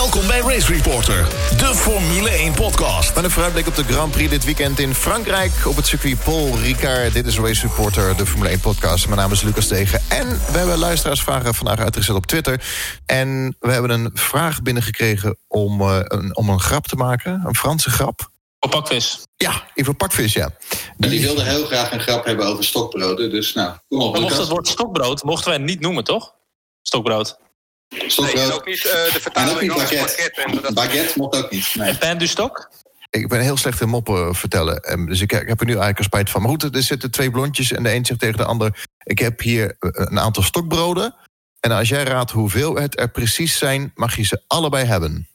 Welkom bij Race Reporter, de Formule 1 podcast. Met een vooruitblik op de Grand Prix dit weekend in Frankrijk... op het circuit Paul Ricard. Dit is Race Reporter, de Formule 1 podcast. Mijn naam is Lucas Tegen. En we hebben luisteraarsvragen vandaag uitgezet op Twitter. En we hebben een vraag binnengekregen om, uh, een, om een grap te maken. Een Franse grap. Op pakvis. Ja, even pakvis, ja. Die, die wilde heel graag een grap hebben over stokbroden. Dus nou, kom op. Maar mocht het woord stokbrood, mochten wij het niet noemen, toch? Stokbrood. Stokbrood. Nee, ook niet uh, de vertaling ook niet baguette. Mocht ook niet. Nee. En pain du stok? Ik ben heel slecht in moppen vertellen. Dus ik, ik heb er nu eigenlijk een spijt van. Maar goed, er zitten twee blondjes en de een zegt tegen de ander... ik heb hier een aantal stokbroden. En als jij raadt hoeveel het er precies zijn... mag je ze allebei hebben.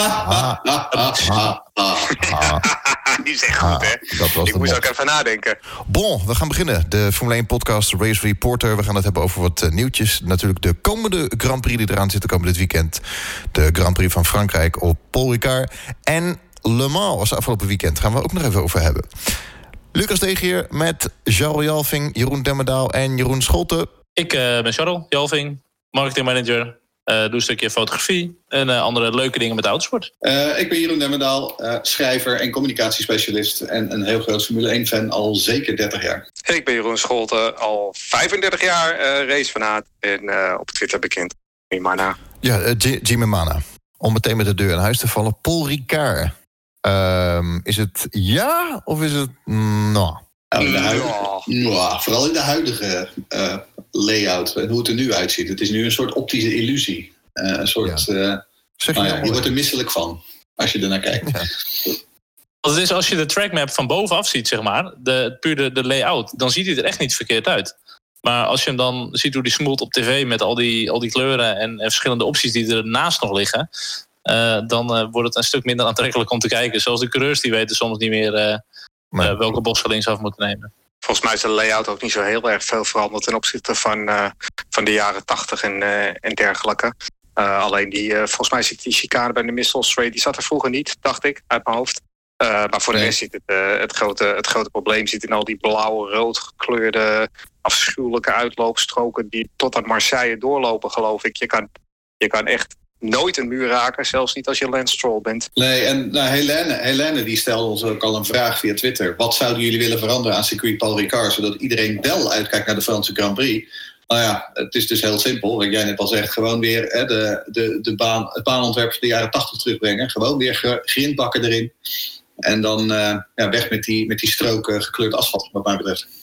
Ah, Die is echt goed, hè? Ik moest ook even nadenken. Bon, we gaan beginnen. De Formule 1-podcast Race Reporter. We gaan het hebben over wat nieuwtjes. Natuurlijk de komende Grand Prix die eraan zit te komen dit weekend. De Grand Prix van Frankrijk op Paul Ricard. En Le Mans was afgelopen weekend. Daar gaan we ook nog even over hebben. Lucas Deeg hier met Charles Jalving, Jeroen Demmerdaal en Jeroen Scholte. Ik uh, ben Charles Jalving, marketingmanager uh, doe een stukje fotografie en uh, andere leuke dingen met autosport. Uh, ik ben Jeroen Demmendaal, schrijver en communicatiespecialist... en een heel groot Formule 1-fan al zeker 30 jaar. En ik ben Jeroen Scholte, al 35 jaar racefanaat en op Twitter bekend. Mimana. Ja, Jimmy Mana. Om meteen met de deur in huis te vallen. Paul Ricard. Ehm, is het ja of is het nou? Nou, in de huidige, ja. vooral in de huidige uh, layout en hoe het er nu uitziet. Het is nu een soort optische illusie. Uh, een soort, ja. uh, zeg je, nou ja, je wordt er misselijk van als je ernaar kijkt. Ja. Het is als je de trackmap van bovenaf ziet, zeg maar, de, puur de, de layout, dan ziet hij er echt niet verkeerd uit. Maar als je hem dan ziet hoe die smoelt op tv met al die, al die kleuren en, en verschillende opties die ernaast nog liggen, uh, dan uh, wordt het een stuk minder aantrekkelijk om te kijken. Zoals de coureurs die weten soms niet meer uh, nee. welke bos ze linksaf moeten nemen. Volgens mij is de layout ook niet zo heel erg veel veranderd ten opzichte van, uh, van de jaren 80 en, uh, en dergelijke. Uh, alleen die, volgens mij zit die chicane bij de Straight, die zat er vroeger niet, dacht ik, uit mijn hoofd. maar voor de rest zit het, het, grote, het grote probleem zit in al die blauw-rood gekleurde afschuwelijke uitloopstroken die tot aan Marseille doorlopen, geloof ik. Je kan, je kan echt nooit een muur raken, zelfs niet als je Lance Stroll bent. Nee, en nou, Helene, Helene die stelde ons ook al een vraag via Twitter. Wat zouden jullie willen veranderen aan circuit Paul Ricard... zodat iedereen wel uitkijkt naar de Franse Grand Prix? Nou ja, het is dus heel simpel. Wat jij net al zegt, gewoon weer hè, de, de, de baan, het baanontwerp van de jaren 80 terugbrengen. Gewoon weer grindbakken erin. En dan uh, ja, weg met die, met die stroken gekleurd asfalt, wat mij betreft.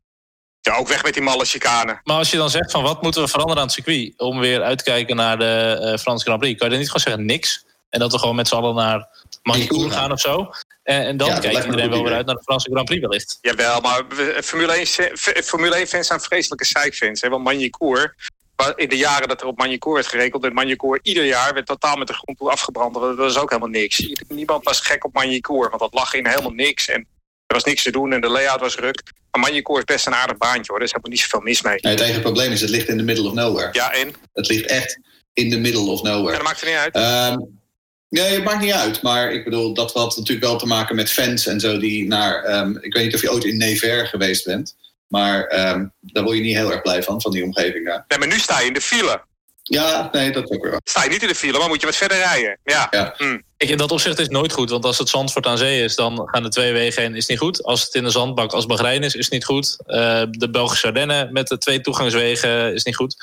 Ja, ook weg met die malle chicane. Maar als je dan zegt van wat moeten we veranderen aan het circuit... om weer uit te kijken naar de uh, Franse Grand Prix... kan je dan niet gewoon zeggen niks? En dat we gewoon met z'n allen naar Magny gaan of zo? En, en dan ja, kijkt iedereen wel weer uit naar de Franse Grand Prix wellicht. Jawel, maar Formule 1, Formule 1 fans zijn vreselijke zeikfans. Want Magny-Cours, in de jaren dat er op Magny-Cours werd gerekend... werd Magny-Cours ieder jaar werd totaal met de grond toe afgebrand. Dat was ook helemaal niks. Niemand was gek op Magny-Cours, want dat lag in helemaal niks... En er was niks te doen en de layout was ruk. Maar Magny-Cours is best een aardig baantje hoor. Er is helemaal niet zoveel mis mee. Nee, het enige probleem is, het ligt in the middle of nowhere. Ja, en? Het ligt echt in the middle of nowhere. En dat maakt er niet uit. Um, nee, het maakt niet uit. Maar ik bedoel, dat had natuurlijk wel te maken met fans en zo die naar... Um, ik weet niet of je ooit in Nevers geweest bent. Maar um, daar word je niet heel erg blij van, van die omgeving daar. Nee, maar nu sta je in de file. Ja, nee, dat ook wel. Sta je niet in de file, maar moet je wat verder rijden. Ja. ja. Mm. Ik, in dat opzicht is het nooit goed. Want als het Zandvoort aan zee is, dan gaan de twee wegen heen. Is het niet goed. Als het in de zandbak als Bahrein is, is het niet goed. Uh, de Belgische Ardennen met de twee toegangswegen is niet goed.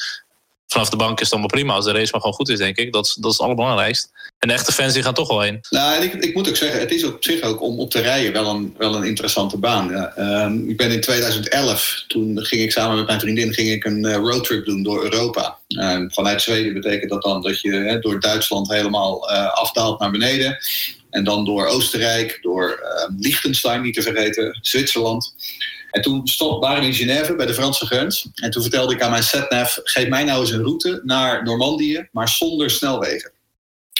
Vanaf de bank is het allemaal prima. Als de race maar gewoon goed is, denk ik. Dat, dat is het allerbelangrijkst. En de echte fans die gaan toch wel heen. Nou, ik, ik, moet ook zeggen, het is op zich ook om op te rijden wel een, wel een interessante baan. Um, ik ben in 2011, toen ging ik samen met mijn vriendin ging ik een uh, roadtrip doen door Europa. Uh, vanuit Zweden betekent dat dan dat je door Duitsland helemaal uh, afdaalt naar beneden. En dan door Oostenrijk, door Liechtenstein niet te vergeten, Zwitserland. En toen stond, waren in Genève bij de Franse grens. En toen vertelde ik aan mijn setnav, geef mij nou eens een route naar Normandië, maar zonder snelwegen.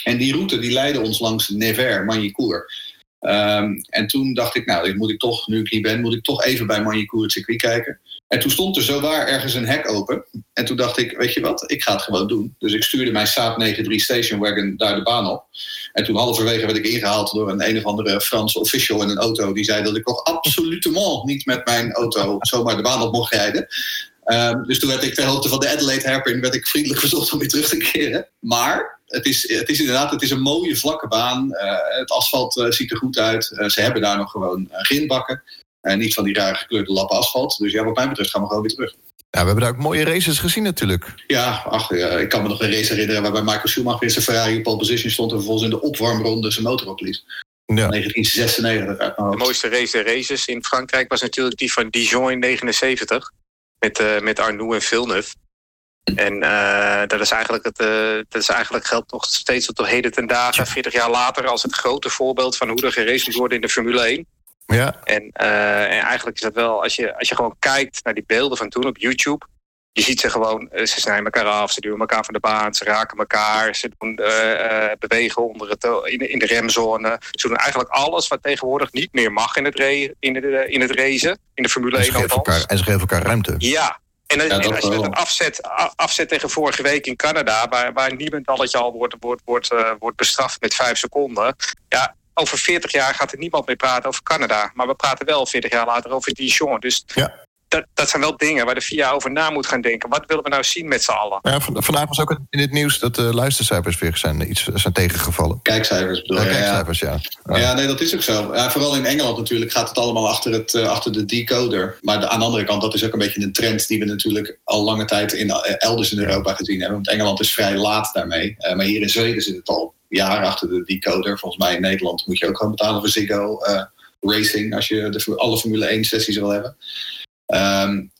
En die route die leidde ons langs Nevers, Magny-Cours. Um, en toen dacht ik, nou, moet ik toch, nu ik hier ben, moet ik toch even bij Magny-Cours het circuit kijken. En toen stond er zowaar ergens een hek open. En toen dacht ik, weet je wat, ik ga het gewoon doen. Dus ik stuurde mijn Saab 93 Station Wagon daar de baan op. En toen halverwege werd ik ingehaald door een een of andere Franse official in een auto. Die zei dat ik nog absolutement niet met mijn auto zomaar de baan op mocht rijden. Um, dus toen werd ik ter hoogte van de Adelaide Hairpin werd ik vriendelijk verzocht om weer terug te keren. Maar het is, het is inderdaad het is een mooie vlakke baan. Uh, het asfalt uh, ziet er goed uit. Uh, ze hebben daar nog gewoon grindbakken. En niet van die rare gekleurde lappen asfalt. Dus ja, wat mij betreft gaan we gewoon weer terug. Ja, we hebben daar ook mooie races gezien natuurlijk. Ja, ach, ik kan me nog een race herinneren... waarbij Michael Schumacher in zijn Ferrari op pole position stond... en vervolgens in de opwarmronde zijn motor opliet. Ja. 1996. De mooiste race der races in Frankrijk was natuurlijk die van Dijon in 79. Met, uh, met Arnoux en Villeneuve. En uh, dat is eigenlijk het, uh, dat is eigenlijk geldt nog steeds tot heden ten dagen, 40 jaar later, als het grote voorbeeld van hoe er geraced moet worden in de Formule 1. Ja. En, uh, en eigenlijk is dat wel, als je, als je gewoon kijkt naar die beelden van toen op YouTube, je ziet ze gewoon, ze snijden elkaar af, ze duwen elkaar van de baan, ze raken elkaar, ze doen uh, bewegen onder het, in, de, in de remzone. Ze doen eigenlijk alles wat tegenwoordig niet meer mag in het, re, in het, in het racen, in de Formule 1 althans. Elkaar, en ze geven elkaar ruimte. Ja, en, ja, en als je het afzet, afzet tegen vorige week in Canada, waar, waar niemendalletje al wordt, wordt, wordt, uh, wordt bestraft met vijf seconden. Ja, over 40 jaar gaat er niemand meer praten over Canada. Maar we praten wel 40 jaar later over Dijon. Dus ja. Dat, dat zijn wel dingen waar de VIA over na moet gaan denken. Wat willen we nou zien met z'n allen? Ja, vandaag was ook in het nieuws dat de luistercijfers weer zijn, iets zijn tegengevallen. Kijkcijfers bedoel ja, kijkcijfers, ja. Ja. ja. nee, dat is ook zo. Ja, vooral in Engeland natuurlijk gaat het allemaal achter, het, uh, achter de decoder. Maar de, aan de andere kant, dat is ook een beetje een trend... die we natuurlijk al lange tijd in, elders in Europa gezien hebben. Want Engeland is vrij laat daarmee. Uh, maar hier in Zweden zit het al jaren achter de decoder. Volgens mij in Nederland moet je ook gewoon betalen voor Ziggo uh, Racing... als je de, alle Formule 1 sessies wil hebben. Um,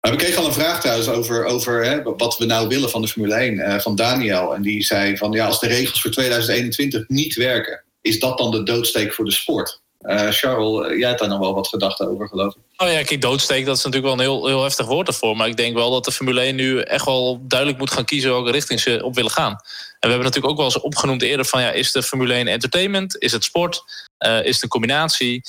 maar we kregen al een vraag trouwens over, over hè, wat we nou willen van de Formule 1 uh, van Daniel. En die zei van ja, als de regels voor 2021 niet werken, is dat dan de doodsteek voor de sport? Uh, Charles, jij hebt daar nog wel wat gedachten over, geloof ik. Oh ja, kijk, doodsteek, dat is natuurlijk wel een heel, heel heftig woord ervoor. Maar ik denk wel dat de Formule 1 nu echt wel duidelijk moet gaan kiezen welke richting ze op willen gaan. En we hebben natuurlijk ook wel eens opgenoemd eerder van ja, is de Formule 1 entertainment? Is het sport? Uh, is een combinatie?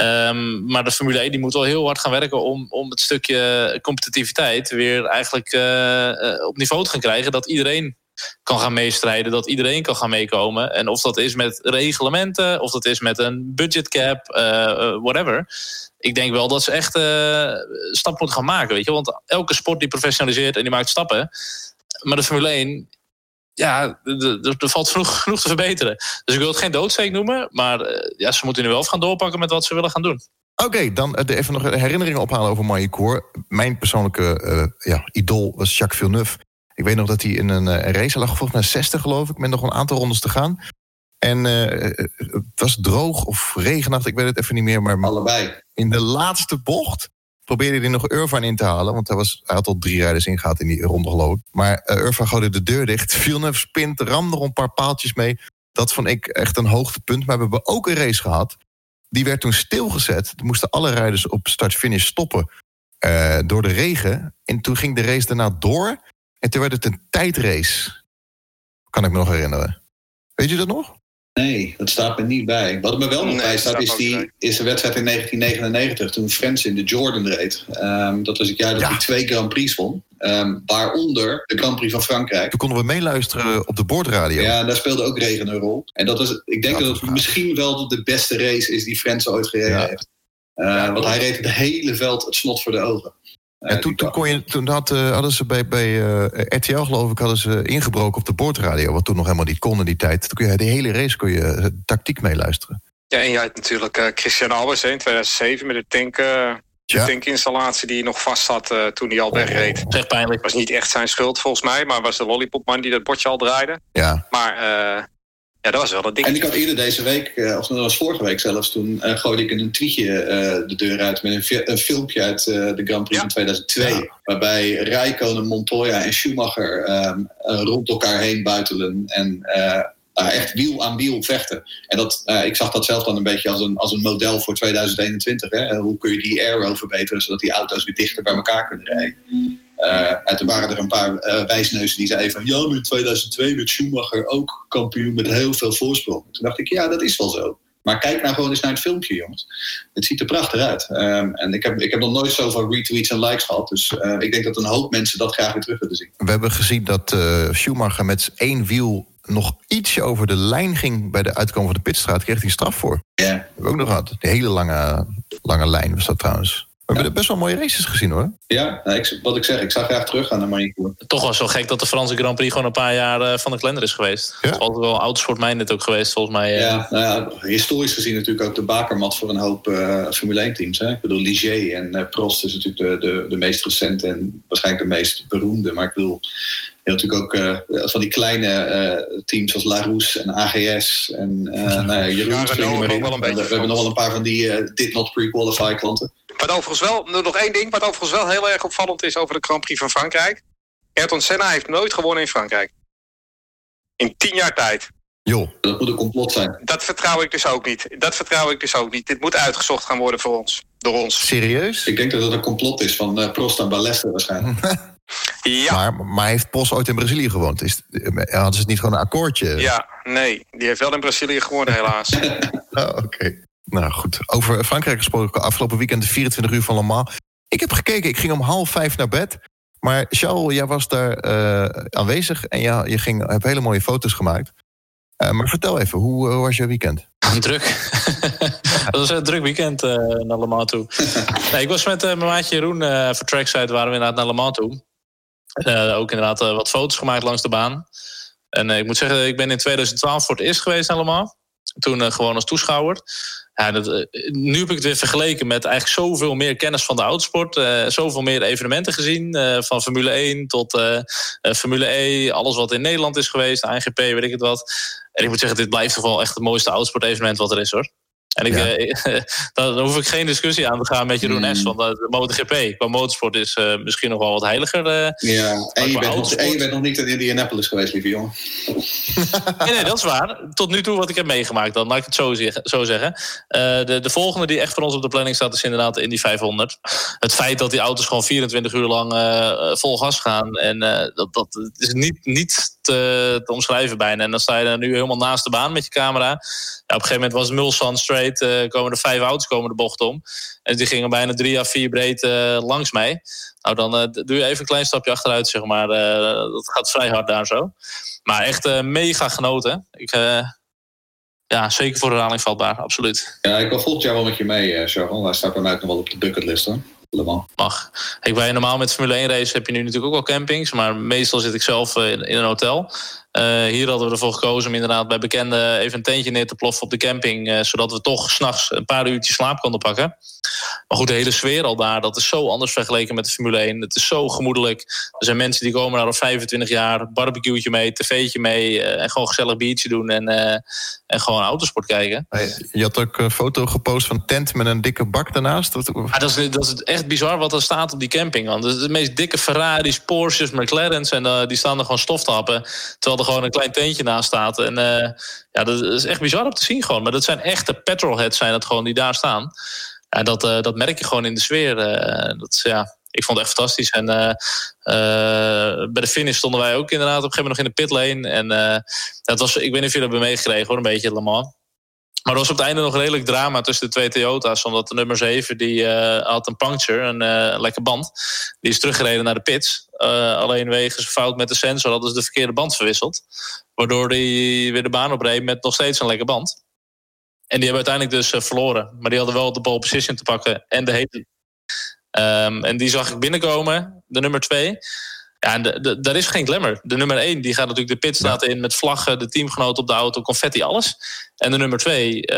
Um, maar de Formule 1 die moet wel heel hard gaan werken om, om het stukje competitiviteit weer eigenlijk uh, op niveau te gaan krijgen. Dat iedereen kan gaan meestrijden, dat iedereen kan gaan meekomen. En of dat is met reglementen, of dat is met een budgetcap, uh, whatever. Ik denk wel dat ze echt stap moeten gaan maken, weet je. Want elke sport die professionaliseert en die maakt stappen. Maar de Formule 1, ja, er valt genoeg, genoeg te verbeteren. Dus ik wil het geen doodsteek noemen, maar uh, ja, ze moeten nu wel gaan doorpakken met wat ze willen gaan doen. Oké, okay, dan even nog herinneringen ophalen over Maïkoor. Mijn persoonlijke uh, ja, idool was Jacques Villeneuve. Ik weet nog dat hij in een, een race lag, volgens mij 60 geloof ik, met nog een aantal rondes te gaan. En uh, het was droog of regenachtig, ik weet het even niet meer. Maar Allebei. In de laatste bocht probeerde hij nog Urvan in te halen. Want hij, was, hij had al drie rijders ingehaald in die ronde geloof. Maar Urvan gooide de deur dicht. Villeneuve spint, ramde nog een paar paaltjes mee. Dat vond ik echt een hoogtepunt. Maar we hebben ook een race gehad. Die werd toen stilgezet. Toen moesten alle rijders op start-finish stoppen. Uh, door de regen. En toen ging de race daarna door. En toen werd het een tijdrace. Kan ik me nog herinneren. Weet je dat nog? Nee, dat staat me niet bij. Wat er me wel nog nee, bij staat, is, die, is een wedstrijd in 1999... toen Frans in de Jordan reed. Um, dat was het jaar dat ja. hij twee Grand Prix won. Um, waaronder de Grand Prix van Frankrijk. Toen konden we meeluisteren op de boordradio. Ja, daar speelde ook regen een rol. En dat is, ik denk ja, dat het misschien wel de beste race is... die Frans ooit gereden ja. heeft. Uh, want hij reed het hele veld het snot voor de ogen. En toen, toen, kon je, toen had, uh, hadden ze bij, bij uh, RTL, geloof ik, hadden ze ingebroken op de boordradio. Wat toen nog helemaal niet kon in die tijd. Toen kon je de hele race kon je uh, tactiek meeluisteren. Ja, en je had natuurlijk uh, Christian Albers in 2007 met de tank, ja. tankinstallatie die nog vast zat toen hij al wegreed. Oh, echt pijnlijk. was niet echt zijn schuld volgens mij, maar was de lollipopman die dat bordje al draaide. Ja. Maar ja, dat was wel een ding. En ik had eerder deze week, of dat was vorige week zelfs, toen uh, gooide ik een tweetje uh, de deur uit met een, fi een filmpje uit uh, de Grand Prix ja. van 2002. Ja. Waarbij Rijkonen, Montoya en Schumacher um, rond elkaar heen buitelen en echt wiel aan wiel vechten. En dat, ik zag dat zelf dan een beetje als een, als een model voor 2021. Hè? Hoe kun je die aero verbeteren zodat die auto's weer dichter bij elkaar kunnen rijden. Uh, en toen waren er een paar uh, wijsneuzen die zeiden van... ja, in 2002 werd Schumacher ook kampioen met heel veel voorsprong. Toen dacht ik, ja, dat is wel zo. Maar kijk nou gewoon eens naar het filmpje, jongens. Het ziet er prachtig uit. Um, en ik heb, ik heb nog nooit zoveel retweets en likes gehad. Dus uh, ik denk dat een hoop mensen dat graag weer terug willen zien. We hebben gezien dat Schumacher met één wiel nog ietsje over de lijn ging... bij de uitkomen van de pitstraat, kreeg hij straf voor. Ja. Yeah. Hebben we ook nog gehad. De hele lange, lange lijn was dat trouwens. We hebben best wel mooie races gezien hoor. Ja, nou, ik, wat ik zeg, ik zou graag teruggaan naar Marinecourt. Toch was wel gek dat de Franse Grand Prix gewoon een paar jaar uh, van de kalender is geweest. Ja? Het is altijd wel autosport minded ook geweest, volgens mij. Uh. Ja, nou ja, historisch gezien natuurlijk ook de bakermat voor een hoop uh, Formule 1 teams. Hè? Ik bedoel, Ligier en Prost is natuurlijk de, de, de meest recente en waarschijnlijk de meest beroemde. Maar ik bedoel, je hebt natuurlijk ook van die kleine teams zoals Larousse en AGS. En nou ja, Jeroen, Ja, we, we hebben nog wel een paar van die did not pre-qualify klanten. Wat overigens wel, nog één ding, wat overigens wel heel erg opvallend is over de Grand Prix van Frankrijk. Ayrton Senna heeft nooit gewonnen in Frankrijk. In tien jaar tijd. Joh, Dat moet een complot zijn. Dat vertrouw ik dus ook niet. Dat vertrouw ik dus ook niet. Dit moet uitgezocht gaan worden voor ons. Door ons. serieus? Ik denk dat het een complot is van uh, Prost en Ballester waarschijnlijk. Ja, Maar, maar heeft Pos ooit in Brazilië gewoond? Is, hadden ze het niet gewoon een akkoordje? ja, nee. Die heeft wel in Brazilië gewonnen helaas. Oh, Oké. Nou goed. Over Frankrijk gesproken. Afgelopen weekend de 24 uur van Le Mans. Ik heb gekeken. Ik ging om half vijf naar bed. Maar Charles, jij was daar uh, aanwezig. En ja, je ging, hebt hele mooie foto's gemaakt. Uh, maar vertel even, hoe, hoe was je weekend? Druk. dat was een druk weekend uh, naar Le Mans toe. nee, ik was met mijn maatje Jeroen voor Trackside. Waren we inderdaad naar Le Mans toe. ook inderdaad wat foto's gemaakt langs de baan. En ik moet zeggen, ik ben in 2012 voor het eerst geweest naar Le Mans. Toen gewoon als toeschouwer. Ja, uh, nu heb ik het weer vergeleken met eigenlijk zoveel meer kennis van de autosport. Uh, zoveel meer evenementen gezien. Uh, van Formule 1 tot Formule E. Alles wat in Nederland is geweest. ANGP, weet ik het wat. En ik moet zeggen, dit blijft toch wel echt het mooiste autosport-evenement wat er is hoor. En ik, ja. daar hoef ik geen discussie aan te gaan met Jeroen S. Mm. Want de MotoGP qua motorsport is misschien nog wel wat heiliger. ja, en je, bent nog, en je bent nog niet in Indianapolis geweest, lieve jongen. nee, nee, dat is waar. Tot nu toe wat ik heb meegemaakt, dan laat ik het zo, zo zeggen. Uh, de, de volgende die echt voor ons op de planning staat, is inderdaad de Indy 500. Het feit dat die auto's gewoon 24 uur lang vol gas gaan. En dat, dat is niet, niet te, te, omschrijven bijna. En dan sta je er nu helemaal naast de baan met je camera. Ja, op een gegeven moment was Mulsanne straight. komen er vijf auto's komen de bocht om. En die gingen bijna drie à vier breed langs mij. Nou, dan doe je even een klein stapje achteruit, zeg maar. dat gaat vrij hard daar zo. Maar echt mega genoten. Ik, ja, zeker voor herhaling vatbaar, absoluut. Ja, ik wil volgend jaar wel met je mee, Sharon. Hij staat bij mij nog wel op de bucketlist, hoor. Mag. Ik ben normaal met Formule 1 race heb je nu natuurlijk ook wel campings. Maar meestal zit ik zelf in, in een hotel. Uh, hier hadden we ervoor gekozen om inderdaad bij bekenden even een tentje neer te ploffen op de camping. Uh, zodat we toch s'nachts een paar uurtjes slaap konden pakken. Maar goed, de hele sfeer al daar, dat is zo anders vergeleken met de Formule 1. Het is zo gemoedelijk. Er zijn mensen die komen daar al 25 jaar, barbecue'tje mee, tv'tje mee. Uh, en gewoon gezellig biertje doen en, en gewoon autosport kijken. Je had ook een foto gepost van een tent met een dikke bak daarnaast. Ah, dat, is, dat is echt bizar wat er staat op die camping. Want de meest dikke Ferraris, Porsches, McLaren's en die staan er gewoon stof te happen. Terwijl gewoon een klein tentje naast staat. En uh, ja, dat is echt bizar om te zien gewoon. Maar dat zijn echte petrolheads zijn het gewoon die daar staan. En dat, uh, dat merk je gewoon in de sfeer. Uh, dat, ja, ik vond het echt fantastisch. En bij de finish stonden wij ook inderdaad op een gegeven moment nog in de pitlane. En dat was, ik weet niet of jullie hebben meegekregen hoor, een beetje Le Mans. Maar er was op het einde nog redelijk drama tussen de twee Toyota's. Omdat de nummer 7 die uh, had een puncture, een uh, lekke band. Die is teruggereden naar de pits. Uh, alleen wegens fout met de sensor hadden ze de verkeerde band verwisseld. Waardoor die weer de baan opreed met nog steeds een lekke band. En die hebben uiteindelijk dus verloren. Maar die hadden wel de pole position te pakken en de hete. Um, en die zag ik binnenkomen, de nummer 2. Ja, en de, de, daar is geen glamour. De nummer 1 die gaat natuurlijk de pitstraat ja. in met vlaggen, de teamgenoot op de auto, confetti, alles. En de nummer 2, uh,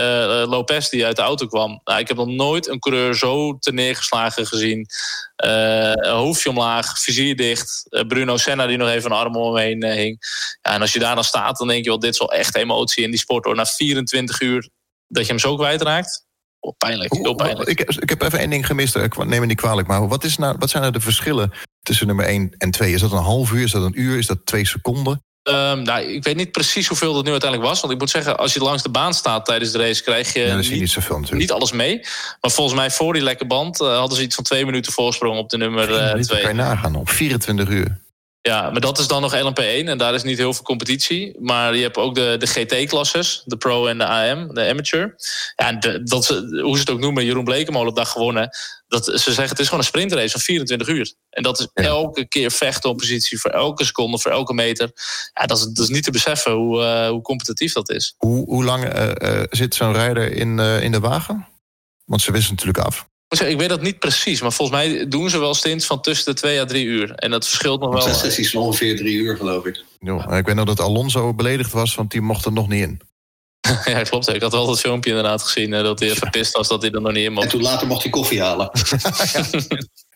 Lopez, die uit de auto kwam. Nou, ik heb nog nooit een coureur zo te neergeslagen gezien. Uh, hoofdje omlaag, vizier dicht. Uh, Bruno Senna die nog even een arm om hem heen hing. Ja, en als je daar dan staat, dan denk je wel, dit is wel echt emotie in die sport. Hoor. Na 24 uur dat je hem zo kwijtraakt. Oh, pijnlijk, heel pijnlijk. Ik, ik heb even één ding gemist, neem me niet kwalijk. Maar wat, is nou, wat zijn nou de verschillen tussen nummer 1 en 2? Is dat een half uur, is dat een uur, is dat twee seconden? Um, nou, ik weet niet precies hoeveel dat nu uiteindelijk was. Want ik moet zeggen, als je langs de baan staat tijdens de race... krijg je, ja, niet, niet, zoveel, niet, alles mee. Maar volgens mij voor die lekke band... Uh, hadden ze iets van twee minuten voorsprong op de nummer 2. Uh, kan je nagaan, op 24 uur. Ja, maar dat is dan nog LMP1 en daar is niet heel veel competitie. Maar je hebt ook de, de GT-klasses, de Pro en de AM, de Amateur. Ja, en de, dat, hoe ze het ook noemen, Jeroen Blekemolen op dag gewonnen. Dat, ze zeggen het is gewoon een sprintrace van 24 uur. En dat is ja. elke keer vechten om positie voor elke seconde, voor elke meter. Ja, dat is, dat is niet te beseffen hoe, uh, hoe competitief dat is. Hoe, hoe lang uh, uh, zit zo'n rijder in, in de wagen? Want ze wisten natuurlijk af. Ik weet dat niet precies, maar volgens mij doen ze wel stints van tussen de twee à drie uur. En dat verschilt nog wel. Zes sessies van ongeveer drie uur, geloof ik. Ja, ik weet nog dat Alonso beledigd was, want die mocht er nog niet in. ja, klopt. Ik had wel dat filmpje inderdaad gezien dat hij verpist was dat hij er nog niet in mocht. En toen later mocht hij koffie halen.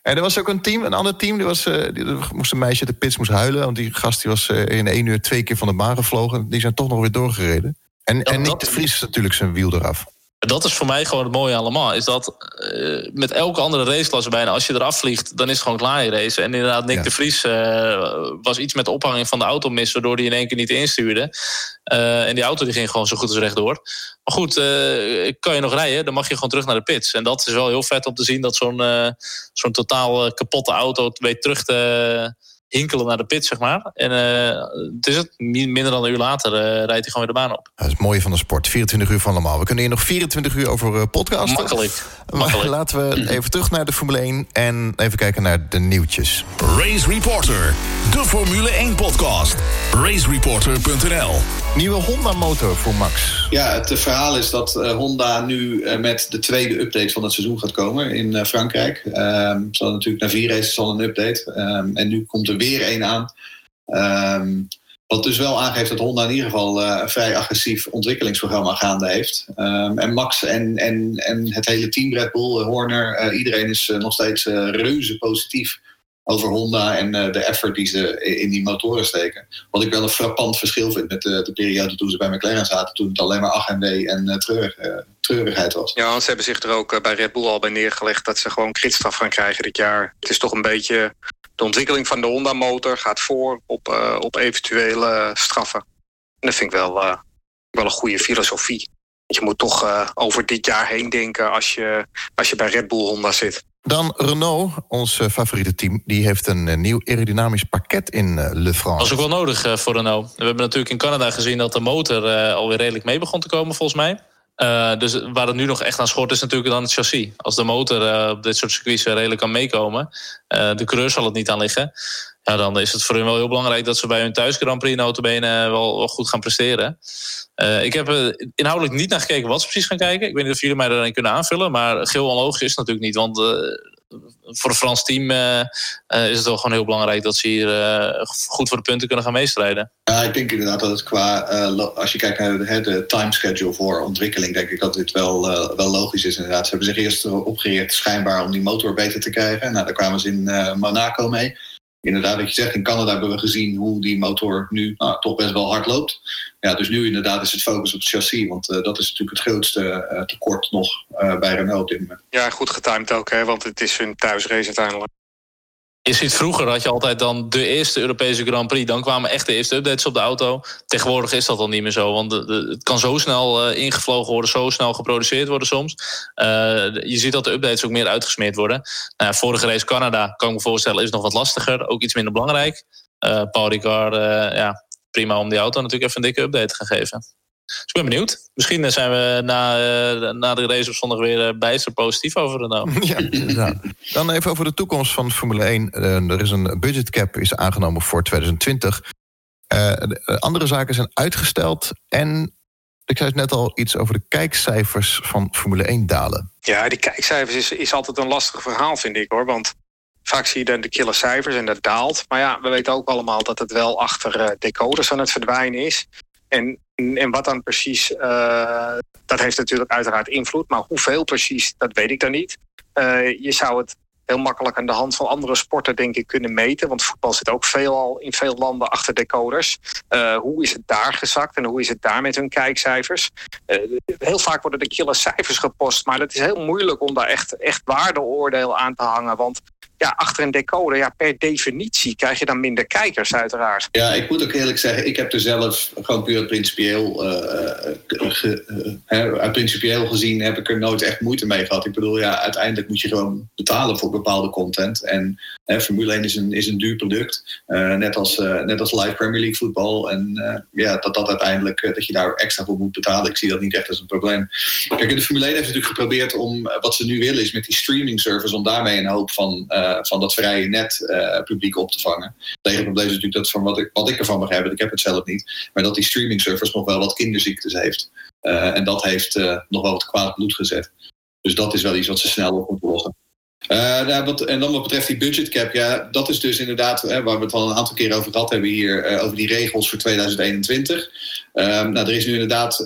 En er was ook een team, een ander team, die was, uh, die, moest een meisje de pits moest huilen. Want die gast die was uh, in één uur twee keer van de baan gevlogen. Die zijn toch nog weer doorgereden. En, en niet de Vries natuurlijk zijn wiel eraf. Dat is voor mij gewoon het mooie allemaal. Is dat uh, met elke andere raceklasse bijna, als je eraf vliegt, dan is het gewoon klaar je race. En inderdaad, Nick ja. de Vries was iets met de ophanging van de auto mis, waardoor hij in één keer niet instuurde. en die auto die ging gewoon zo goed als rechtdoor. Maar goed, kan je nog rijden, dan mag je gewoon terug naar de pits. En dat is wel heel vet om te zien dat zo'n zo'n totaal kapotte auto weet terug te hinkelen naar de pit, zeg maar. En uh, het is het, minder dan een uur later uh, rijdt hij gewoon weer de baan op. Dat is het mooie van de sport, 24 uur van allemaal. We kunnen hier nog 24 uur over uh, podcasten. Makkelijk. Makkelijk. Laten we even terug naar de Formule 1 en even kijken naar de nieuwtjes. Race Reporter, de Formule 1 podcast. Racereporter.nl Nieuwe Honda-motor voor Max. Ja, het verhaal is dat Honda nu met de tweede update van het seizoen gaat komen in Frankrijk. Um, zal natuurlijk na vier races al een update. Um, en nu komt er weer één aan. Um, wat dus wel aangeeft dat Honda in ieder geval een vrij agressief ontwikkelingsprogramma gaande heeft. En Max en, en, en het hele team Red Bull, Horner, iedereen is nog steeds reuze positief over Honda en de effort die ze in die motoren steken. Wat ik wel een frappant verschil vind met de, de periode toen ze bij McLaren zaten, toen het alleen maar ach en en treurig, treurigheid was. Ja, ze hebben zich er ook bij Red Bull al bij neergelegd dat ze gewoon kritstraf gaan krijgen dit jaar. Het is toch een beetje de ontwikkeling van de Honda-motor gaat voor op, uh, op eventuele straffen. En dat vind ik wel, uh, wel een goede filosofie. Je moet toch uh, over dit jaar heen denken als je, als je bij Red Bull Honda zit. Dan Renault, ons favoriete team, die heeft een nieuw aerodynamisch pakket in Le France. Dat is ook wel nodig voor Renault. We hebben natuurlijk in Canada gezien dat de motor alweer redelijk mee begon te komen, volgens mij. Uh, dus waar het nu nog echt aan schort is natuurlijk dan het chassis. Als de motor uh, op dit soort circuits redelijk kan meekomen, de coureur zal het niet aan liggen. Ja, dan is het voor hun wel heel belangrijk dat ze bij hun thuis Grand Prix notabene wel, wel goed gaan presteren. ik heb inhoudelijk niet naar gekeken wat ze precies gaan kijken. Ik weet niet of jullie mij daarin kunnen aanvullen, maar geel onlogisch is natuurlijk niet. Want voor het Frans team uh, uh, is het wel gewoon heel belangrijk dat ze hier uh, goed voor de punten kunnen gaan meestrijden. Ja, ik denk inderdaad dat het qua, als je kijkt naar de, de timeschedule voor ontwikkeling, denk ik dat dit wel, wel logisch is inderdaad. Ze hebben zich eerst opgericht schijnbaar om die motor beter te krijgen. Nou, daar kwamen ze in Monaco mee inderdaad, wat je zegt, in Canada hebben we gezien hoe die motor nu nou, toch best wel hard loopt. Ja, dus nu inderdaad is het focus op het chassis, want uh, dat is natuurlijk het grootste uh, tekort nog uh, bij Renault moment. Ja, goed getimed ook, hè, want het is hun thuisrace uiteindelijk. Je ziet vroeger had je altijd dan de eerste Europese Grand Prix. Dan kwamen echt de eerste updates op de auto. Tegenwoordig is dat al niet meer zo. Want het kan zo snel uh, ingevlogen worden, zo snel geproduceerd worden soms. Uh, je ziet dat de updates ook meer uitgesmeerd worden. Uh, vorige race Canada, kan ik me voorstellen, is nog wat lastiger. Ook iets minder belangrijk. Paul Ricard, ja, prima om die auto natuurlijk even een dikke update te gaan geven. Dus ik ben benieuwd. Misschien zijn we na, uh, na de race op zondag weer uh, bijster positief over Renault. Ja, ja. Dan even over de toekomst van Formule 1. Uh, er is een budgetcap is aangenomen voor 2020. andere zaken zijn uitgesteld. En ik zei het net al iets over de kijkcijfers van Formule 1 dalen. Ja, die kijkcijfers is, is altijd een lastig verhaal, vind ik hoor. Want vaak zie je dan de killer cijfers en dat daalt. Maar ja, we weten ook allemaal dat het wel achter decoders aan het verdwijnen is. En, en wat dan precies, uh, dat heeft natuurlijk uiteraard invloed. Maar hoeveel precies, dat weet ik dan niet. Uh, je zou het heel makkelijk aan de hand van andere sporten denk ik kunnen meten. Want voetbal zit ook veelal in veel landen achter decoders. Uh, hoe is het daar gezakt en hoe is het daar met hun kijkcijfers? Heel vaak worden de killer cijfers gepost, maar het is heel moeilijk om daar echt, echt waardeoordeel aan te hangen. Want ja, achter een decoder, ja, per definitie krijg je dan minder kijkers uiteraard. Ja, ik moet ook eerlijk zeggen, ik heb er zelf gewoon puur principieel, uh, ge, uh, principieel gezien heb ik er nooit echt moeite mee gehad. Ik bedoel, ja, uiteindelijk moet je gewoon betalen voor bepaalde content. En Formule 1 is een, is een duur product, net, als, net als live Premier League voetbal. En ja, dat dat uiteindelijk, dat je daar extra voor moet betalen, ik zie dat niet echt als een probleem. Kijk, de Formule 1 heeft natuurlijk geprobeerd om, wat ze nu willen is met die streaming service, om daarmee een hoop van van dat vrije net publiek op te vangen. Het tegenprobleem is natuurlijk dat van wat ik, wat ik ervan begrijp, ik heb het zelf niet, maar dat die streaming service nog wel wat kinderziektes heeft. En dat heeft nog wel wat kwaad bloed gezet. Dus dat is wel iets wat ze snel op moeten lossen. Uh, nou, en dan wat betreft die budgetcap, ja, dat is dus inderdaad hè, waar we het al een aantal keer over gehad hebben hier, uh, over die regels voor 2021. Um, nou, er is nu inderdaad,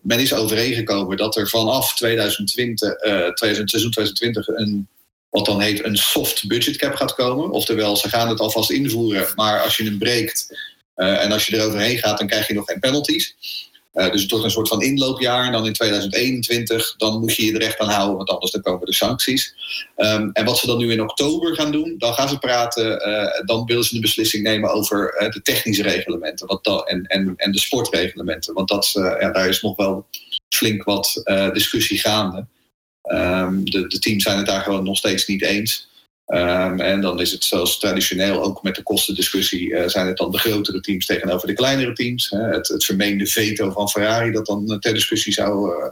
men is overeengekomen dat er vanaf 2020, 2000, seizoen 2020 een, wat dan heet een soft budgetcap gaat komen. Oftewel, ze gaan het alvast invoeren, maar als je hem breekt en als je er overheen gaat, dan krijg je nog geen penalties. Uh, dus het een soort van inloopjaar. En dan in 2021, dan moet je je er echt aan houden, want anders dan komen de sancties. Um, en wat ze dan nu in oktober gaan doen, dan gaan ze praten, uh, dan willen ze een beslissing nemen over uh, de technische reglementen wat dan, en, en, en de sportreglementen. Want dat, ja, daar is nog wel flink wat discussie gaande. Um, de, de teams zijn het daar gewoon nog steeds niet eens. Um, en dan is het zoals traditioneel ook met de kostendiscussie uh, zijn het dan de grotere teams tegenover de kleinere teams. Het, het vermeende veto van Ferrari dat dan ter discussie zou uh,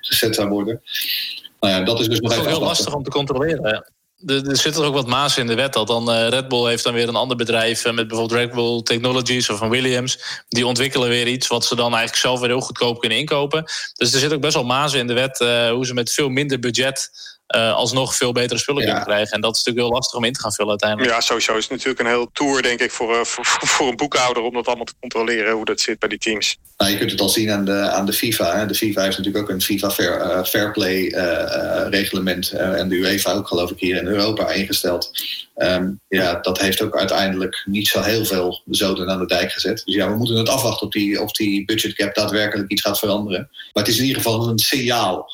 gezet zou worden. Nou ja, dat is dus nog dat is heel lastig om te controleren. Er, er zit er ook wat maas in de wet dat dan Red Bull heeft dan weer een ander bedrijf met bijvoorbeeld Red Bull Technologies of van Williams. Die ontwikkelen weer iets wat ze dan eigenlijk zelf weer heel goedkoop kunnen inkopen. Dus er zit ook best wel maas in de wet hoe ze met veel minder budget uh, alsnog veel betere spullen ja. kunnen krijgen. En dat is natuurlijk heel lastig om in te gaan vullen uiteindelijk. Ja, sowieso is het natuurlijk een heel tour, denk ik, voor, uh, voor, voor, een boekhouder om dat allemaal te controleren, hoe dat zit bij die teams. Nou, je kunt het al zien aan de, aan de FIFA. Hè. De FIFA heeft natuurlijk ook een FIFA Fair, uh, fair Play reglement. en de UEFA ook, geloof ik, hier in Europa ingesteld. Um, ja, dat heeft ook uiteindelijk niet zo heel veel zoden aan de dijk gezet. Dus ja, we moeten het afwachten of die, of die budgetcap daadwerkelijk iets gaat veranderen. Maar het is in ieder geval een signaal.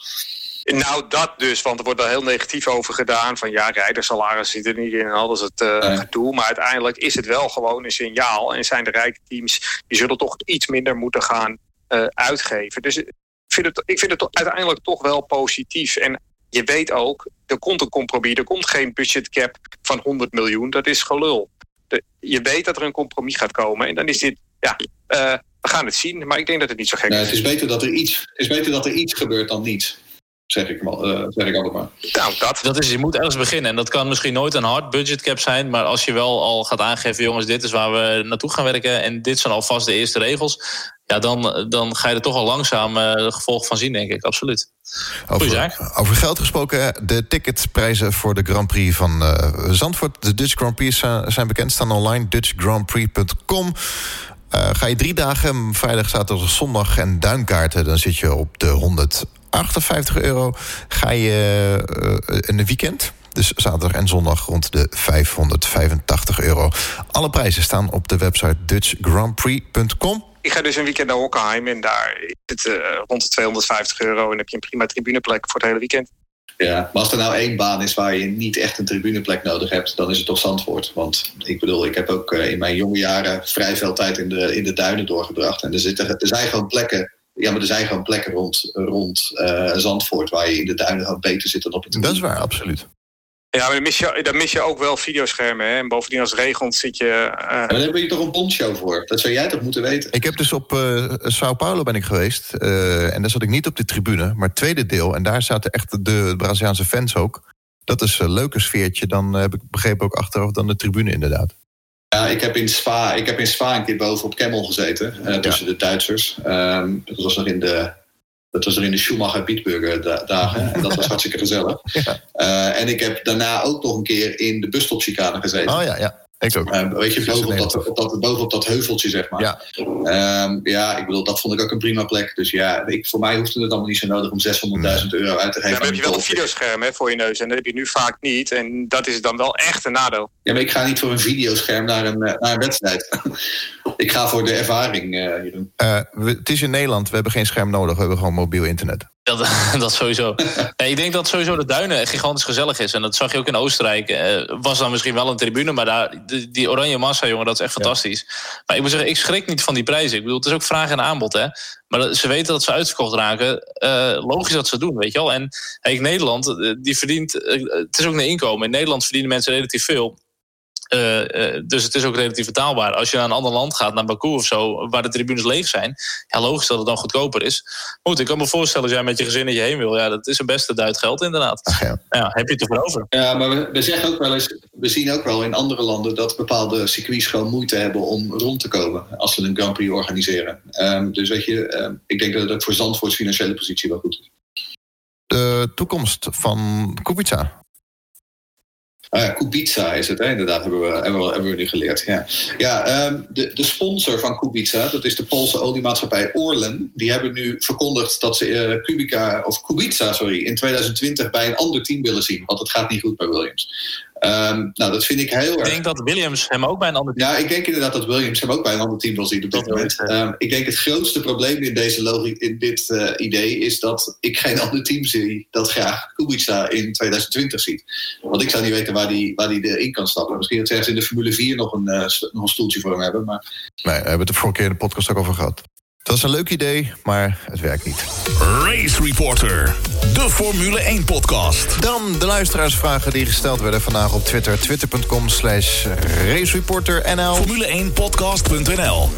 Nou, dat dus, want er wordt er heel negatief over gedaan. Van ja, rijderssalaris zit er niet in en alles het uh, nee. gedoe. Maar uiteindelijk is het wel gewoon een signaal. En zijn de rijke teams, die zullen toch iets minder moeten gaan uh, uitgeven. Dus ik vind, het, ik vind het uiteindelijk toch wel positief. En je weet ook, er komt een compromis. Er komt geen budgetcap van 100 miljoen. Dat is gelul. De, je weet dat er een compromis gaat komen. En dan is dit, ja, uh, we gaan het zien. Maar ik denk dat het niet zo gek nee, is. Het is beter dat er iets, het is beter dat er iets gebeurt dan niets zeg ik, uh, zeg ik altijd maar. Nou, dat. dat is, je moet ergens beginnen. En dat kan misschien nooit een hard budgetcap zijn. Maar als je wel al gaat aangeven, jongens, dit is waar we naartoe gaan werken. En dit zijn alvast de eerste regels. Ja, dan, dan ga je er toch al langzaam uh, de gevolgen van zien, denk ik. Absoluut. Over, over geld gesproken, de ticketprijzen voor de Grand Prix van uh, Zandvoort. De Dutch Grand Prix zijn bekend, staan online. DutchGrandPrix.com. Uh, ga je drie dagen, vrijdag, zaterdag, zondag en duinkaarten... dan zit je op de 158 euro. Ga je uh, in een weekend, dus zaterdag en zondag rond de 585 euro. Alle prijzen staan op de website dutchgrandprix.com. Ik ga dus een weekend naar Hockenheim en daar is het uh, rond de 250 euro... en heb je een prima tribuneplek voor het hele weekend. Ja, maar als er nou één baan is waar je niet echt een tribuneplek nodig hebt, dan is het toch Zandvoort. Want ik bedoel, ik heb ook in mijn jonge jaren vrij veel tijd in de, in de duinen doorgebracht. En er, zitten, er zijn gewoon plekken, ja, maar er zijn gewoon plekken rond, rond uh, Zandvoort waar je in de duinen gewoon beter zit dan op het Dat is waar, absoluut. Ja, maar dan mis, je, dan mis je ook wel videoschermen. Hè? En bovendien als het regent zit je... Uh... Maar daar heb je toch een pondshow voor? Dat zou jij toch moeten weten? Ik heb dus op uh, Sao Paulo ben ik geweest. Uh, en daar zat ik niet op de tribune. Maar het tweede deel, en daar zaten echt de Braziliaanse fans ook. Dat is een leuke sfeertje. Dan heb ik begrepen ook achteraf dan de tribune inderdaad. Ja, ik heb in Spa, ik heb in Spa een keer boven op Kemmel gezeten. Uh, tussen ja. de Duitsers. Um, dat was nog in de dat was er in de Schumacher Bietburger dagen. En dat was hartstikke gezellig. Ja. Uh, en ik heb daarna ook nog een keer in de busstopchicane gezeten. Oh ja, ja. Ik ook. Uh, weet je, bovenop dat, op dat, bovenop dat heuveltje, zeg maar. Ja. Um, ja, ik bedoel, dat vond ik ook een prima plek. Dus ja, ik, voor mij hoefde het allemaal niet zo nodig om 600.000 euro uit te geven. Ja, maar heb je wel een videoscherm hè, voor je neus. En dat heb je nu vaak niet. En dat is dan wel echt een nadeel. Ja, maar ik ga niet voor een videoscherm naar een, naar een wedstrijd. ik ga voor de ervaring, uh, Jeroen. Uh, we, het is in Nederland, we hebben geen scherm nodig. We hebben gewoon mobiel internet. Dat, dat sowieso. Ja, ik denk dat sowieso de duinen gigantisch gezellig is. En dat zag je ook in Oostenrijk. Uh, was dan misschien wel een tribune, maar daar, die, die oranje massa, jongen, dat is echt fantastisch. Maar ik moet zeggen, ik schrik niet van die prijzen. Ik bedoel, het is ook vraag en aanbod, hè. Maar dat, ze weten dat ze uitverkocht raken. Uh, logisch dat ze doen, weet je wel. En kijk, Nederland, die verdient... het is ook een inkomen. In Nederland verdienen mensen relatief veel. Uh, uh, dus het is ook relatief betaalbaar. Als je naar een ander land gaat, naar Baku of zo, waar de tribunes leeg zijn, ja, logisch dat het dan goedkoper is. Goed, ik kan me voorstellen als jij met je gezin je heen wil, ja, dat is een beste duit geld inderdaad. Ach, ja. ja. heb je het ervoor over? Ja, maar we, we, zeggen ook wel eens, we zien ook wel in andere landen dat bepaalde circuits gewoon moeite hebben om rond te komen als ze een Grand Prix organiseren. Um, dus weet je, um, ik denk dat het voor Zandvoorts financiële positie wel goed is. de toekomst van Kubica? Uh, Kubica is het, hè? inderdaad, hebben we, hebben we, nu geleerd. Ja, ja um, de, de sponsor van Kubica, dat is de Poolse oliemaatschappij Orlen, die hebben nu verkondigd dat ze uh, Kubica, of Kubica sorry, in 2020 bij een ander team willen zien. Want het gaat niet goed bij Williams. Um, nou, dat vind ik heel erg. Ik denk dat Williams hem ook bij een ander team. Ja, ik denk inderdaad dat Williams hem ook bij een ander team wil zien op dit moment. Um, ik denk het grootste probleem in deze logic, in dit uh, idee, is dat ik geen ander team zie dat graag Kubica in 2020 ziet. Want ik zou niet weten waar die, waar die erin kan stappen. Misschien dat ze ergens in de Formule 4 nog een, uh, nog een stoeltje voor hem hebben. Maar... Nee, we hebben het de vorige keer in de podcast ook over gehad. Dat is een leuk idee, maar het werkt niet. Race Reporter, de Formule 1-podcast. Dan de luisteraarsvragen die gesteld werden vandaag op Twitter. Twitter.com slash racereporternl. Formule1podcast.nl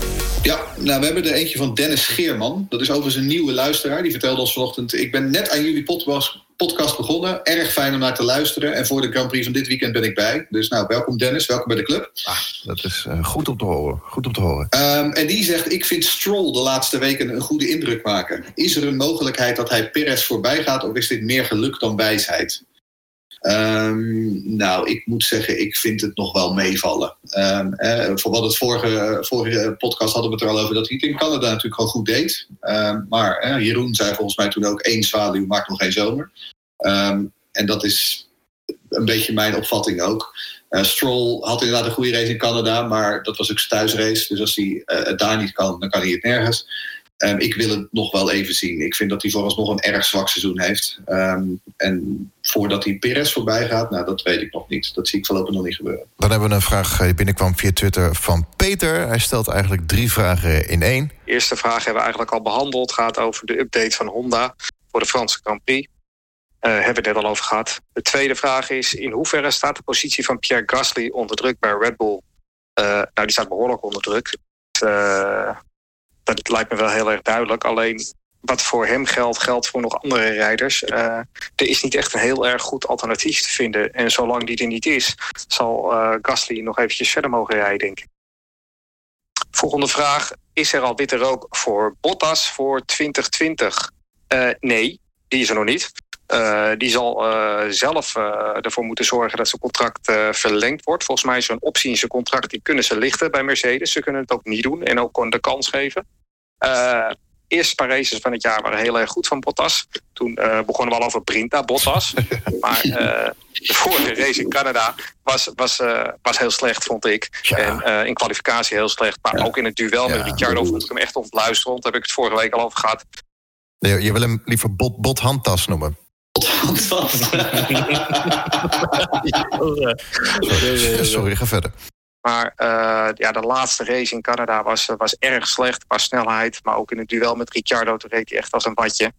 Ja, nou, we hebben er eentje van Dennis Scheerman. Dat is overigens een nieuwe luisteraar. Die vertelde ons vanochtend... ik ben net aan jullie podcast podcast begonnen. Erg fijn om naar te luisteren. En voor de Grand Prix van dit weekend ben ik bij. Dus nou, welkom Dennis, welkom bij de club. Ah, dat is uh, goed om te horen. Goed om te horen. Um, en die zegt, ik vind Stroll de laatste weken een goede indruk maken. Is er een mogelijkheid dat hij Perez voorbij gaat... of is dit meer geluk dan wijsheid? Um, nou, ik moet zeggen, ik vind het nog wel meevallen. Um, eh, voor wat het vorige, vorige podcast hadden we het er al over dat hij het in Canada natuurlijk gewoon goed deed. Um, maar eh, Jeroen zei volgens mij toen ook één zwaluw maakt nog geen zomer. en dat is een beetje mijn opvatting ook. Uh, Stroll had inderdaad een goede race in Canada, maar dat was ook zijn thuisrace. Dus als hij het daar niet kan, dan kan hij het nergens. Um, ik wil het nog wel even zien. Ik vind dat hij vooralsnog een erg zwak seizoen heeft. Um, en voordat hij Perez voorbij gaat, nou, dat weet ik nog niet. Dat zie ik voorlopig nog niet gebeuren. Dan hebben we een vraag die binnenkwam via Twitter van Peter. Hij stelt eigenlijk drie vragen in één. De eerste vraag hebben we eigenlijk al behandeld. Het gaat over de update van Honda voor de Franse Grand Prix. Uh, hebben we het net al over gehad. De tweede vraag is: in hoeverre staat de positie van Pierre Gasly onder druk bij Red Bull? Uh, nou, die staat behoorlijk onder druk. Uh, dat lijkt me wel heel erg duidelijk. Alleen wat voor hem geldt, geldt voor nog andere rijders. Uh, er is niet echt een heel erg goed alternatief te vinden. En zolang die er niet is, zal uh, Gasly nog eventjes verder mogen rijden, denk ik. Volgende vraag. Is er al witte rook voor Bottas voor 2020? Uh, nee, die is er nog niet. Uh, die zal uh, zelf uh, ervoor moeten zorgen dat zijn contract verlengd wordt. Volgens mij is een optie in zijn contract, die kunnen ze lichten bij Mercedes. Ze kunnen het ook niet doen en ook de kans geven. eerste paar races van het jaar waren heel erg goed van Bottas. Toen begonnen we al over Brinta, Bottas. maar de vorige race in Canada was, was, was heel slecht, vond ik. Ja. En in kwalificatie heel slecht. Maar ja. ook in het duel ja, met Ricciardo vond ik hem echt ontluisterd. Daar heb ik het vorige week al over gehad. Nee, je wil hem liever bot, bot handtas noemen. Sorry, sorry, ga verder. Maar uh, ja, de laatste race in Canada was, was erg slecht qua snelheid. Maar ook in het duel met Ricciardo, toen reed hij echt als een badje.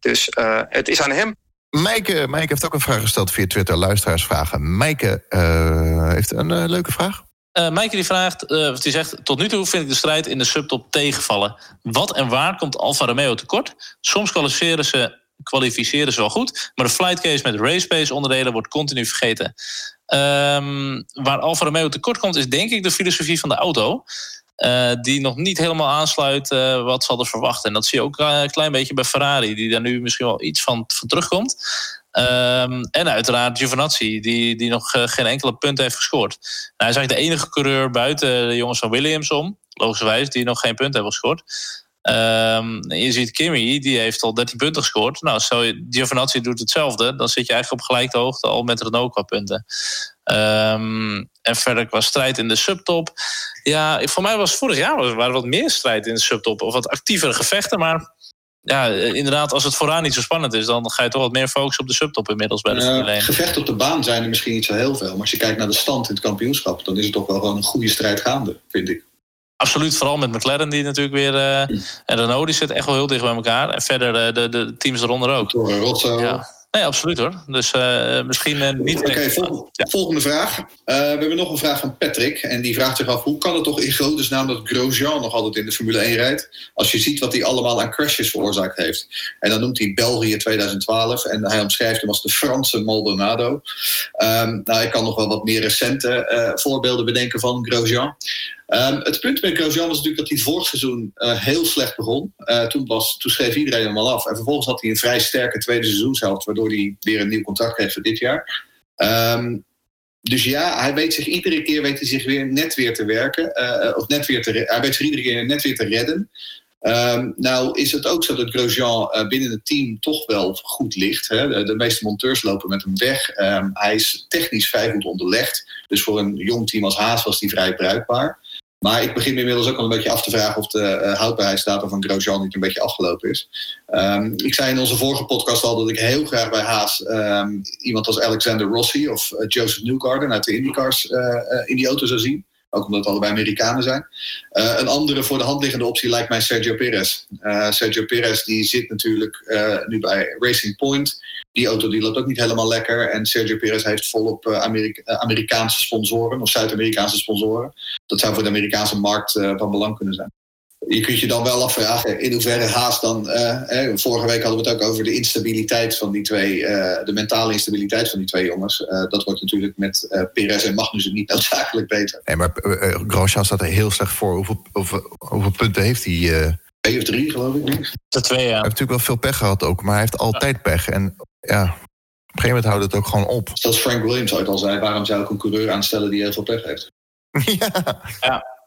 Dus uh, het is aan hem. Mijke, Mijke heeft ook een vraag gesteld via Twitter, luisteraarsvragen. Mijke uh, heeft een leuke vraag. Uh, Maaike die vraagt, uh, die zegt... tot nu toe vind ik de strijd in de subtop tegenvallen. Wat en waar komt Alfa Romeo tekort? Soms kwalificeren ze, kwalificeren ze wel goed... maar de flight case met race onderdelen wordt continu vergeten. Um, waar Alfa Romeo tekort komt is denk ik de filosofie van de auto... Uh, die nog niet helemaal aansluit wat ze hadden verwacht. En dat zie je ook een klein beetje bij Ferrari... die daar nu misschien wel iets van, terugkomt... Um, en uiteraard Giovinazzi, die, die nog geen enkele punt heeft gescoord. Nou, hij is eigenlijk de enige coureur buiten de jongens van Williams om, logischerwijs, die nog geen punt hebben gescoord. Um, je ziet Kimi, die heeft al 13 punten gescoord. Nou, zo Giovinazzi doet hetzelfde, dan zit je eigenlijk op gelijke hoogte al met Renault qua punten. Um, en verder qua strijd in de subtop. Ja, voor mij was vorig jaar was er wat meer strijd in de subtop. Of wat actievere gevechten, maar ja, inderdaad, als het vooraan niet zo spannend is, dan ga je toch wat meer focussen op de subtop inmiddels bij de Formule 1. Gevechten op de baan zijn er misschien niet zo heel veel. Maar als je kijkt naar de stand in het kampioenschap, dan is het toch wel gewoon een goede strijd gaande, vind ik. Absoluut, vooral met McLaren die natuurlijk weer. Uh, en Renault die zit echt wel heel dicht bij elkaar. En verder uh, de, de teams eronder ook. Door Rotzo. Ja. Nee, absoluut hoor. Dus uh, misschien niet... Oké, okay, vol ja. volgende vraag. We hebben nog een vraag van Patrick. En die vraagt zich af, hoe kan het toch in godesnaam dat Grosjean nog altijd in de Formule 1 rijdt? Als je ziet wat hij allemaal aan crashes veroorzaakt heeft. En dan noemt hij België 2012. En hij omschrijft hem als de Franse Maldonado. Um, nou, ik kan nog wel wat meer recente voorbeelden bedenken van Grosjean. Ehm, het punt met Grosjean was natuurlijk dat hij vorig seizoen uh, heel slecht begon. Uh, toen, was, toen schreef iedereen hem al af. En vervolgens had hij een vrij sterke tweede seizoenshelft, waardoor hij weer een nieuw contract kreeg voor dit jaar. Um, dus ja, hij weet zich iedere keer weet hij zich weer net weer te werken. Uh, of net weer te, hij weet zich iedere keer net weer te redden. Um, nou is het ook zo dat Grosjean binnen het team toch wel goed ligt. Hè? De, meeste monteurs lopen met hem weg. Hij is technisch vrij goed onderlegd. Dus voor een jong team als Haas was hij vrij bruikbaar. Maar ik begin me inmiddels ook al een beetje af te vragen of de uh, houdbaarheidsdatum van Grosjean niet een beetje afgelopen is. Um, ik zei in onze vorige podcast al dat ik heel graag bij Haas um, iemand als Alexander Rossi of uh, Joseph Newgarden uit de IndyCars uh, in die auto zou zien. Ook omdat het allebei Amerikanen zijn. Uh, een andere voor de hand liggende optie lijkt mij Sergio Perez. Uh, Sergio Perez die zit natuurlijk uh, nu bij Racing Point. Die auto die loopt ook niet helemaal lekker. En Sergio Perez heeft volop Amerika Amerikaanse sponsoren of Zuid-Amerikaanse sponsoren. Dat zou voor de Amerikaanse markt van belang kunnen zijn je kunt je dan wel afvragen in hoeverre Haas dan. Uh, vorige week hadden we het ook over de instabiliteit van die twee, uh, de mentale instabiliteit van die twee jongens. Uh, dat wordt natuurlijk met uh, Perez en Magnussen niet noodzakelijk beter. Nee, maar uh, Grosjean staat er heel slecht voor. Hoeveel, hoeveel, hoeveel punten heeft hij? Twee of drie, geloof ik. De twee, ja. Hij heeft natuurlijk wel veel pech gehad ook, maar hij heeft altijd ja. pech. En ja, op een gegeven moment houdt het ook gewoon op. Zoals Frank Williams ooit al zei, waarom zou ik een coureur aanstellen die heel veel pech heeft? ja. ja.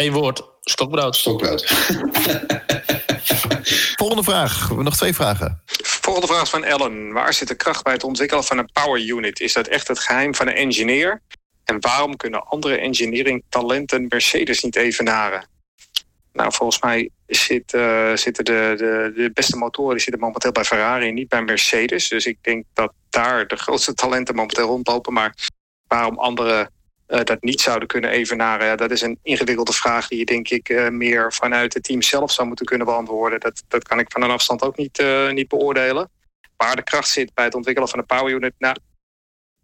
Eén woord, stokbrood. Stokbrood. Volgende vraag. We hebben nog twee vragen. Volgende vraag is van Ellen. Waar zit de kracht bij het ontwikkelen van een power unit? Is dat echt het geheim van een engineer? En waarom kunnen andere engineering talenten Mercedes niet evenaren? Nou, volgens mij zit, uh, zitten de, de, de beste motoren die zitten momenteel bij Ferrari, niet bij Mercedes. Dus ik denk dat daar de grootste talenten momenteel rondlopen. Maar waarom andere dat niet zouden kunnen evenaren. Ja, dat is een ingewikkelde vraag die je denk ik uh, meer vanuit het team zelf zou moeten kunnen beantwoorden. Dat, dat kan ik van een afstand ook niet, uh, niet beoordelen. Waar de kracht zit bij het ontwikkelen van een power unit. Nou,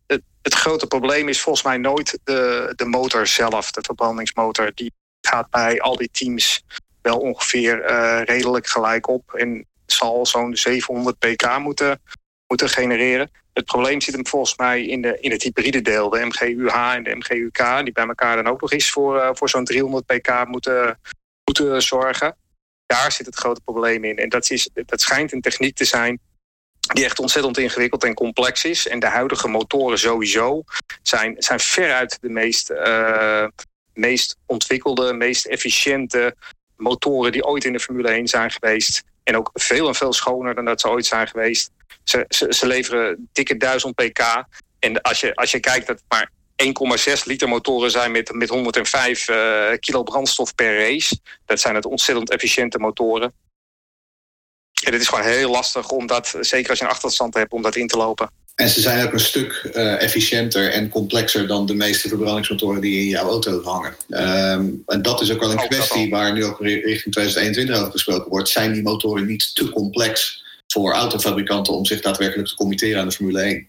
het, het grote probleem is volgens mij nooit de, de motor zelf, de verbrandingsmotor. Die gaat bij al die teams wel ongeveer redelijk gelijk op. En zal zo'n 700 pk moeten, moeten genereren. Het probleem zit hem volgens mij in, de, in het hybride deel, de MGUH en de MGUK, die bij elkaar dan ook nog eens voor, uh, voor zo'n 300 pk moeten, moeten zorgen. Daar zit het grote probleem in. En dat, is, dat schijnt een techniek te zijn die echt ontzettend ingewikkeld en complex is. En de huidige motoren sowieso zijn, zijn veruit de meest, uh, meest ontwikkelde, meest efficiënte motoren die ooit in de Formule 1 zijn geweest. En ook veel en veel schoner dan dat ze ooit zijn geweest. Ze, ze, ze leveren dikke 1000 pk. En als je, als je kijkt dat maar 1,6 liter motoren zijn met, met 105 uh, kilo brandstof per race. Dat zijn het ontzettend efficiënte motoren. En het is gewoon heel lastig om dat, zeker als je een achterstand hebt, om dat in te lopen. En ze zijn ook een stuk uh, efficiënter en complexer dan de meeste verbrandingsmotoren die in jouw auto hangen. Um, en dat is ook wel een ook kwestie waar nu ook richting 2021 over gesproken wordt. Zijn die motoren niet te complex voor autofabrikanten om zich daadwerkelijk te committeren aan de Formule 1?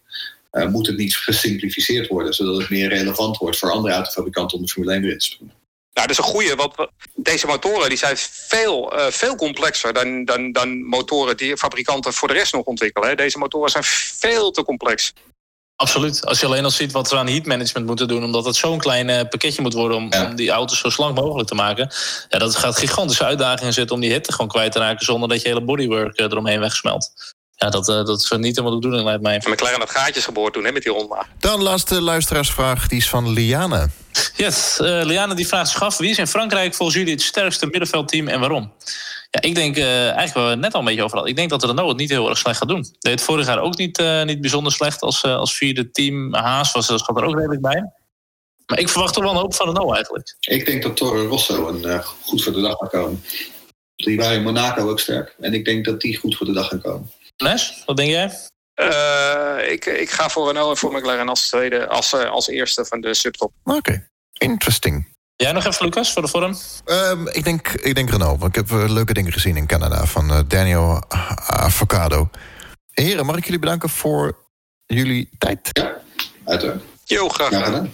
Uh, moet het niet gesimplificeerd worden, zodat het meer relevant wordt voor andere autofabrikanten om de Formule 1 erin te springen? Nou, dat is een goede, want deze motoren die zijn veel, uh, veel complexer dan, dan, dan motoren die fabrikanten voor de rest nog ontwikkelen. Hè. Deze motoren zijn veel te complex. Absoluut. Als je alleen al ziet wat we aan heat management moeten doen, omdat het zo'n klein uh, pakketje moet worden om, ja. om, die auto's zo slank mogelijk te maken. Ja, dat gaat gigantische uitdagingen zetten om die hitte gewoon kwijt te raken zonder dat je hele bodywork uh, eromheen wegsmelt. Ja, dat, uh, dat is niet helemaal de bedoeling, lijkt mij. En McLaren had gaatjes geboord toen hè, met die ronde. Dan laatste luisteraarsvraag, die is van Liane. Yes, uh, Liane die vraagt zich af... wie is in Frankrijk volgens jullie het sterkste middenveldteam en waarom? Ja, ik denk uh, eigenlijk waar we het net al een beetje over hadden. Ik denk dat Renault het niet heel erg slecht gaat doen. Deed het vorig jaar ook niet, uh, niet bijzonder slecht als, als vierde team. Haas was, dat gaat er ook redelijk bij. Maar ik verwacht toch wel een hoop van Renault eigenlijk. Ik denk dat Toro Rosso een, goed voor de dag gaat komen. Die waren in Monaco ook sterk. En ik denk dat die goed voor de dag gaan komen. Nes, wat denk jij? Uh, ik, ik ga voor Renault en voor McLaren als tweede, als, uh, als eerste van de subtop. Oké, okay. interesting. Jij nog even, Lucas, voor de vorm? Um, ik, denk, ik denk Renault, want ik heb uh, leuke dingen gezien in Canada van uh, Daniel Avocado. Heren, mag ik jullie bedanken voor jullie tijd? Ja, uiteraard. Jo, graag gedaan.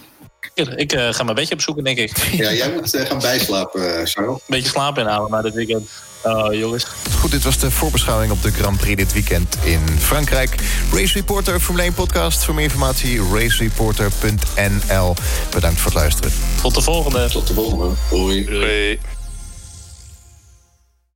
Ik uh, ga mijn bedje opzoeken, denk ik. Ja, jij moet gaan bijslapen, Charles. Een beetje slaap inhalen na dit weekend. Oh, jongens. Goed, dit was de voorbeschouwing op de Grand Prix dit weekend in Frankrijk. Race Reporter, Formule 1 podcast. Voor meer informatie racereporter.nl. Bedankt voor het luisteren. Tot de volgende. Tot de volgende. Hoi. Doei.